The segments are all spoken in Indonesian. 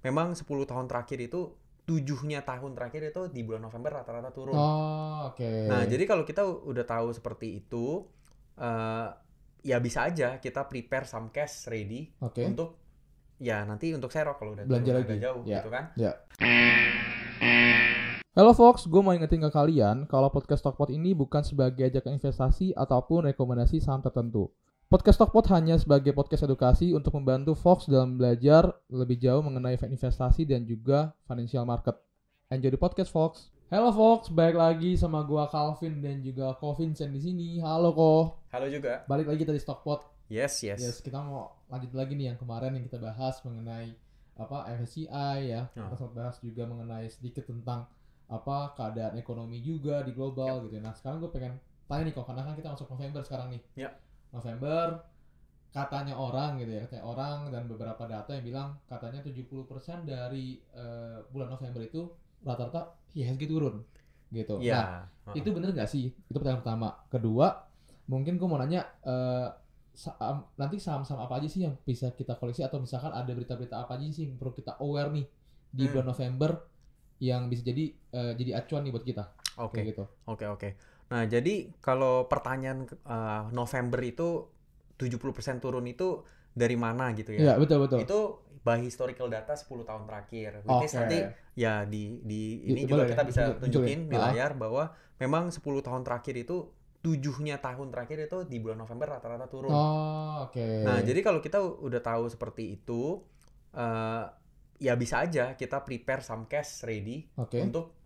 memang 10 tahun terakhir itu tujuhnya tahun terakhir itu di bulan November rata-rata turun. Oh, oke. Nah, jadi kalau kita udah tahu seperti itu, eh, ya bisa aja kita prepare some cash ready Oke. untuk ya nanti untuk serok kalau udah Belanja lagi. jauh Ya. gitu kan. Halo Fox, gue mau ingetin ke kalian kalau podcast Stockpot ini bukan sebagai ajakan investasi ataupun rekomendasi saham tertentu. Podcast Stockpot hanya sebagai podcast edukasi untuk membantu Fox dalam belajar lebih jauh mengenai investasi dan juga financial market. Enjoy the podcast Fox. Halo Fox, balik lagi sama gua Calvin dan juga Ko Vincent di sini. Halo Ko. Halo juga. Balik lagi tadi Stockpot. Yes, yes. Yes, kita mau lanjut lagi nih yang kemarin yang kita bahas mengenai apa MSCI ya. Oh. Kita sempat bahas juga mengenai sedikit tentang apa keadaan ekonomi juga di global gitu. Nah, sekarang gue pengen tanya nih kok karena kan kita masuk November sekarang nih. Ya. November katanya orang gitu ya, katanya orang dan beberapa data yang bilang katanya 70% dari eh, bulan November itu rata-rata IHSG turun gitu. Nah, Iya. itu bener nggak sih? Itu pertanyaan pertama. Kedua, mungkin gue mau nanya eh, saham, nanti saham-saham apa aja sih yang bisa kita koleksi atau misalkan ada berita-berita apa aja sih yang perlu kita aware nih di Hmm. bulan November yang bisa jadi eh, jadi acuan nih buat kita Oke. kayak gitu. Oke oke. Nah jadi kalau pertanyaan uh, November itu 70% turun itu dari mana gitu Iya ya? betul betul. Itu by historical data 10 tahun terakhir. Which is Oke. nanti ya di di ini juga boleh kita ya, bisa tunjuk- tunjukin tunjukin. di Ah. layar bahwa memang 10 tahun terakhir itu tujuhnya tahun terakhir itu di bulan November rata-rata turun. Oh oke. Nah, jadi kalau kita udah tahu seperti itu, eh ya bisa aja kita prepare some cash ready oke. untuk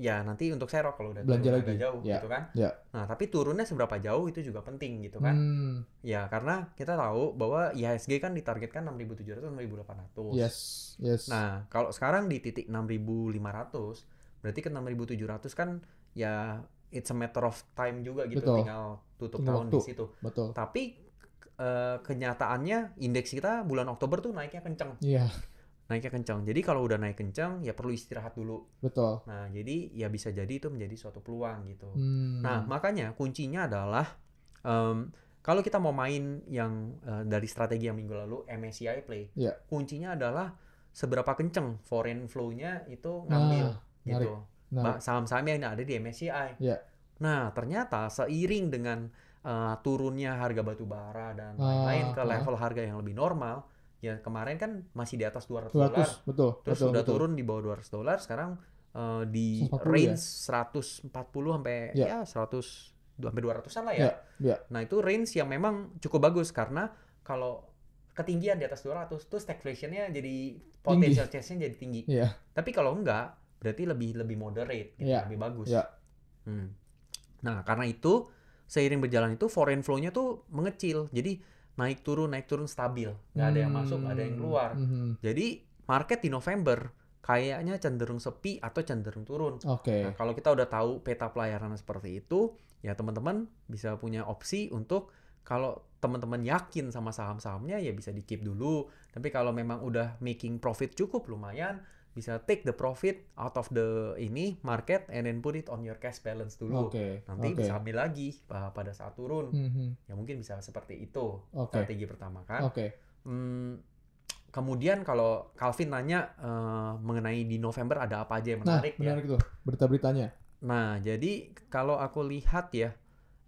ya nanti untuk serok kalau udah Belanja lagi. jauh Ya, gitu kan. ya. Nah, tapi turunnya seberapa jauh itu juga penting gitu kan. Hmm, Ya, karena kita tahu bahwa IHSG kan ditargetkan 6.700 6.800. yes yes. Nah, kalau sekarang di titik 6.500, berarti ke 6.700 kan ya it's a matter of time juga gitu Betul. tinggal tutup Tinggal tahun waktu. di situ. betul. Tapi eh, kenyataannya indeks kita bulan Oktober tuh naiknya kenceng, Iya naiknya kenceng. Jadi kalau udah naik kenceng ya perlu istirahat dulu. betul. Nah, jadi ya bisa jadi itu menjadi suatu peluang gitu. Hmm, Nah, makanya kuncinya adalah em, kalau kita mau main yang eh, dari strategi yang minggu lalu MSCI play, Iya. kuncinya adalah seberapa kenceng foreign flow-nya itu Nah, ngambil menarik. gitu. nah, Saham-saham yang ada di MSCI. Iya. Nah, ternyata seiring dengan eh, turunnya harga batu bara dan Ah, lain-lain ke ah. level harga yang lebih normal, ya kemarin kan masih di atas 200 dolar. 200 betul. Terus betul, udah betul. turun di bawah 200 dolar, sekarang eh, di 140 ya? range 140 sampai Ya. ya 100 sampai 200-an lah ya. Ya, ya. Nah, itu range yang memang cukup bagus karena kalau ketinggian di atas 200 tuh stagflation-nya jadi potential change-nya jadi tinggi. Iya. Tapi kalau enggak, berarti lebih lebih moderate, gitu, Iya. lebih bagus. Iya. Hmm. Nah, karena itu seiring berjalan itu foreign flow-nya tuh mengecil. Jadi naik turun naik turun stabil, nggak ada yang masuk, nggak ada yang keluar. Hmm, Jadi market di November kayaknya cenderung sepi atau cenderung turun. Oke. Nah, kalau kita udah tahu peta pelayaran seperti itu, ya teman-teman bisa punya opsi untuk kalau teman-teman yakin sama saham-sahamnya ya bisa di keep dulu. Tapi kalau memang udah making profit cukup lumayan, bisa take the profit out of the ini market and then put it on your cash balance dulu. Oke. Nanti oke. bisa ambil lagi uh, pada saat turun. Hmm, hmm. Ya mungkin bisa seperti itu Oke. strategi pertama kan. Oke. Hmm, kemudian kalau Calvin nanya eh, mengenai di November ada apa aja yang Nah, menarik ya. menarik tuh berita-beritanya. Nah, jadi kalau aku lihat ya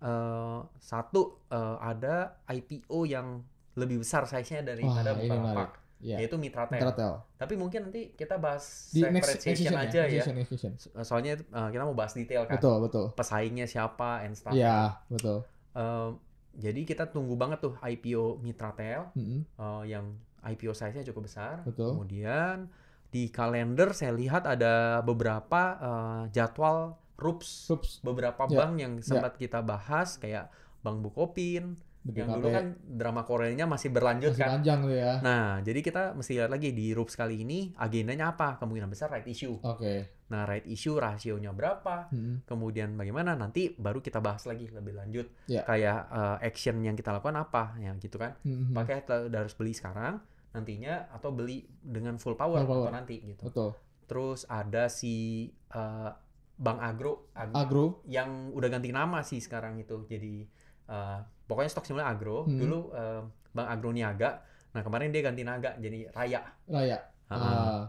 eh, satu eh, ada IPO yang lebih besar size-nya daripada Wah, menarik. Bukalapak, Iya. yaitu Mitratel. Mitratel. Tapi mungkin nanti kita bahas Di next, session aja ya. Next session, next session. So- Soalnya eh, kita mau bahas detail kan. Betul, betul. Pesaingnya siapa and stuff. Iya, betul. Eh, jadi kita tunggu banget tuh IPO Mitratel. Hmm, eh, yang IPO size-nya cukup besar. Betul. Kemudian di kalender saya lihat ada beberapa eh, jadwal RUPS, Sups. beberapa Ya, bank yang sempat kita bahas kayak Bank Bukopin, yang dulu BPKP. kan drama Koreanya masih berlanjut masih kan. panjang tuh ya. Nah, jadi kita mesti lihat lagi di RUPS kali ini agendanya apa? Kemungkinan besar right issue. Oke. Nah, right issue rasionya berapa? Hmm, Kemudian bagaimana? Nanti baru kita bahas lagi lebih lanjut. Ya. Kayak eh, action yang kita lakukan apa? Ya gitu kan hmm, hmm. pakai udah harus beli sekarang nantinya atau beli dengan full power, Full power. atau nanti gitu. Betul. Terus ada si eh, Bank Agro, Ag- Agro. yang udah ganti nama sih sekarang itu. Jadi eh, pokoknya stok simulnya Agro. Hmm. Dulu eh, Bank Agro Niaga. Nah, kemarin dia ganti naga jadi Raya. Raya. Ah, Ah,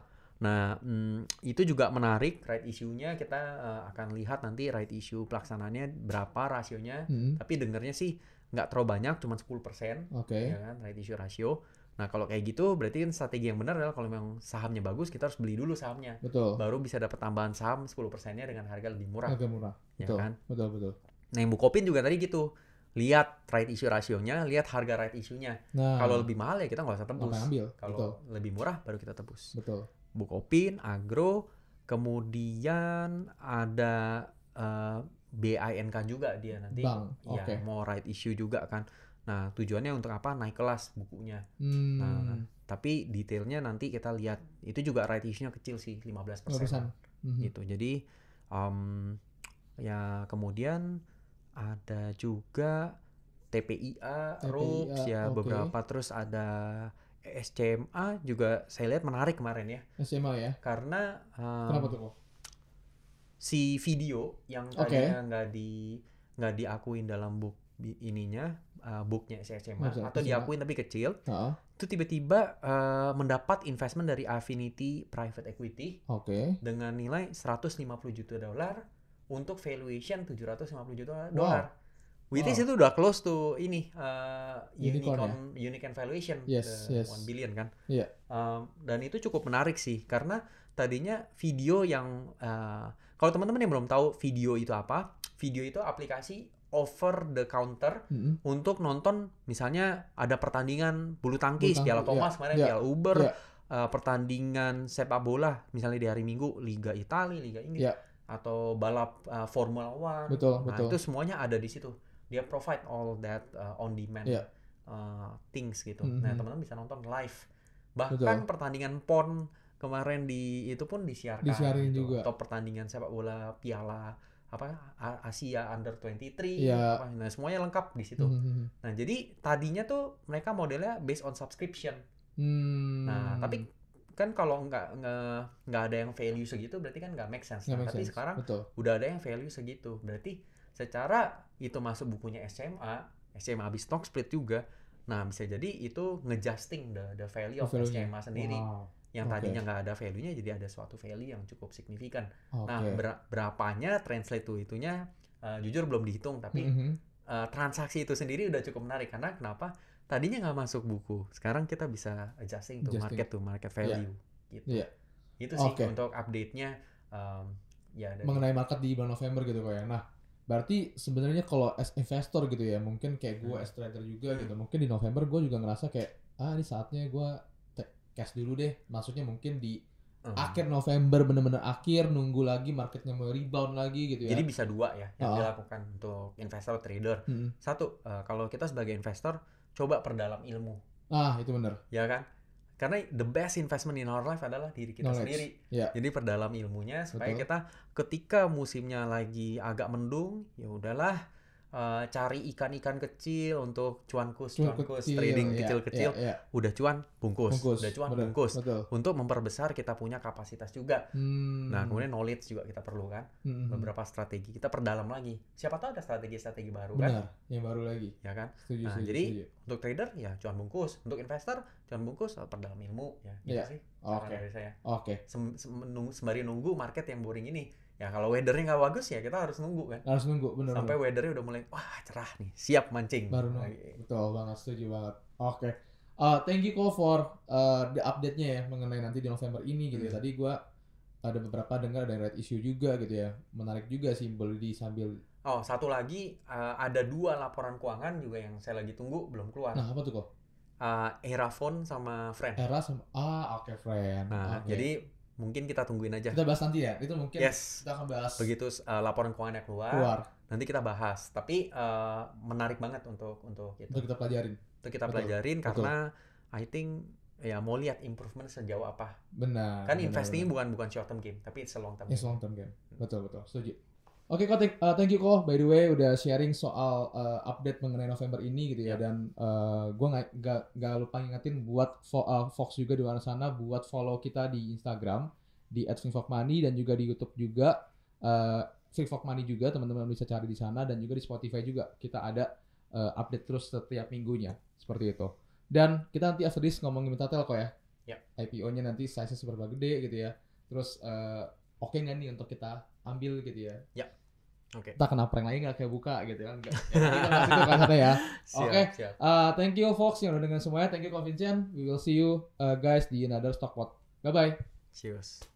Nah, mm, itu juga menarik right issue-nya kita eh, akan lihat nanti right issue pelaksanaannya berapa rasionya. Hmm, Tapi dengernya sih nggak terlalu banyak, cuma 10% Oke. ya kan right issue ratio. Nah, kalau kayak gitu berarti kan strategi yang benar adalah kalau memang sahamnya bagus, kita harus beli dulu sahamnya. Betul. Baru bisa dapat tambahan saham 10%-nya dengan harga lebih murah, Agak murah. ya Betul. kan? Betul, betul. Nah, yang Bukopin juga tadi gitu. Lihat right issue rasionya, lihat harga right issue-nya. Nah, Kalau lebih mahal ya kita nggak usah tebus. ngapain ambil? Kalau Betul. lebih murah baru kita tebus. Betul. Bukopin, Agro, kemudian ada eh, BINK juga dia nanti. Bank. Ya, Oke. mau right issue juga kan. Nah, tujuannya untuk apa? Naik kelas bukunya. Hmm. Nah, tapi detailnya nanti kita lihat. Itu juga right issue-nya kecil sih, 15%. 15%. Mhm. Gitu. Jadi em, ya kemudian ada juga TPIA, TPIA, ROPS ya oke. beberapa terus ada SCMA juga saya lihat menarik kemarin ya SMA ya. karena em, Kenapa tuh kok? si video yang Oke. tadinya nggak di nggak diakuin dalam book ininya uh, booknya SMA Website atau SMA. diakuin tapi kecil Heeh. itu tiba-tiba uh, mendapat investment dari Affinity Private Equity Oke. dengan nilai 150 juta dolar untuk valuation 750 juta Wow. dolar. Which is Wow. itu udah close to ini uh, Unicorn unicorn unicorn valuation Yes, the yes. 1 billion kan. Iya. Um, dan itu cukup menarik sih karena tadinya video yang uh, kalau teman-teman yang belum tahu video itu apa, video itu aplikasi over the counter Mhm. untuk nonton misalnya ada pertandingan bulu tangkis, Bulu tangkis, Piala iya, Thomas kemarin, iya, Piala Uber, iya. uh, pertandingan sepak bola misalnya di hari Minggu Liga Italia, Liga Inggris Iya. Atau balap uh, Formula One. Betul, Nah, betul. itu semuanya ada di situ. Dia provide all that uh, on demand Iya. uh, things gitu. Mhm. Nah, teman-teman bisa nonton live. Bahkan Betul. pertandingan PON kemarin di itu pun disiarkan Disiarin gitu. juga. Atau pertandingan sepak bola Piala apa A- Asia Under 23 Iya. apa, nah semuanya lengkap di situ. Mhm. Nah, jadi tadinya tuh mereka modelnya based on subscription. Hmm. Nah, tapi kan kalau nggak nggak ada yang value segitu berarti kan nggak make sense. Nah, make tapi sense. sekarang betul. udah ada yang value segitu. Berarti secara itu masuk bukunya SMA, SMA habis stock split juga. Nah, bisa jadi itu ngejusting the the value of Value-nya. SMA sendiri. Wow. Yang tadinya nggak ada value-nya jadi ada suatu value yang cukup signifikan. Oke. Nah, ber- berapanya translate to itunya eh, jujur belum dihitung tapi Mhm. eh, transaksi itu sendiri udah cukup menarik karena kenapa? Tadinya nggak masuk buku. Sekarang kita bisa adjusting to Adjusting. market to market value gitu. Iya. Itu sih Oke. untuk update-nya em, ya dari mengenai market di bulan November gitu kok ya. Nah, berarti sebenarnya kalau as investor gitu ya, mungkin kayak gue Hmm. as trader juga gitu, mungkin di November gue juga ngerasa kayak ah ini saatnya gue cash dulu deh. Maksudnya mungkin di Em, akhir November bener-bener akhir nunggu lagi marketnya mau rebound lagi gitu ya. Jadi bisa dua ya yang Oh. dilakukan untuk investor trader. Mm-mm. Satu, eh, kalau kita sebagai investor coba perdalam ilmu, ah itu bener. ya kan? Karena the best investment in our life adalah diri kita Knowledge. sendiri. Ya. Jadi perdalam ilmunya supaya Betul. kita ketika musimnya lagi agak mendung, ya udahlah eh, cari ikan-ikan kecil untuk cuankus, Cuan cuankus, kecil, trading ya, kecil-kecil. ya, ya. Udah cuan, bungkus. Bungkus. Udah cuan, bener, bungkus. Betul. Untuk memperbesar kita punya kapasitas juga. Hmm. Nah, kemudian knowledge juga kita perlu kan. Hmm. Beberapa strategi kita perdalam lagi. Siapa tahu ada strategi-strategi baru kan, Benar, yang baru lagi. ya kan? Setuju, Nah, setuju, jadi setuju. Untuk trader ya cuan bungkus, untuk investor cuan bungkus atau perdalam ilmu ya. Gitu Iya. sih. Oke. saya. Oke, Sem- sem- menung- sembari nunggu market yang boring ini. Ya kalau weathernya nggak bagus ya kita harus nunggu kan. harus nunggu bener Sampai weathernya udah mulai wah cerah nih, siap mancing. baru nunggu. Betul banget, setuju banget. Oke. Uh, thank you Ko for uh, the update-nya ya mengenai nanti di November ini gitu ya. Hmm. Tadi gua ada beberapa dengar ada red issue juga gitu ya. Menarik juga sih di sambil Oh satu lagi eh, ada dua laporan keuangan juga yang saya lagi tunggu belum keluar. Nah, apa tuh kok? Eh, Erafone sama Friend. Era sama ah oke friend. Nah Oke. jadi mungkin kita tungguin aja. kita bahas nanti ya. Itu mungkin Yes. kita akan bahas Begitu eh, laporan keuangannya keluar, keluar nanti kita bahas. Tapi eh, menarik banget untuk untuk itu. untuk kita pelajarin. Untuk kita Betul, pelajarin betul. karena I think ya mau lihat improvement sejauh apa. Benar. kan investing benar. bukan bukan short term game, tapi it's a long term. Yes, game. long term game. Betul betul, setuju. Oke, kok thank, uh, thank you kok by the way udah sharing soal uh, update mengenai November ini gitu ya Ya. dan uh, gue nggak nggak lupa ngingetin buat fo- uh, Fox juga di luar sana buat follow kita di Instagram di @finfokmoney dan juga di YouTube juga uh, Money juga teman-teman bisa cari di sana dan juga di Spotify juga kita ada uh, update terus setiap minggunya seperti itu. Dan kita nanti after this ngomongin Metatel kok ya. Ya. IPO-nya nanti size-nya seberapa gede gitu ya. Terus eh, oke nggak nih untuk kita ambil gitu ya. Oke. Kita kena prank lagi nggak kayak buka gitu kan. Nggak. Ya, ya. Oke. siap. Uh, thank you Fox yang udah dengan semuanya. Thank you Vincent. We will see you uh, guys di another Stockpot. Bye bye. Cheers.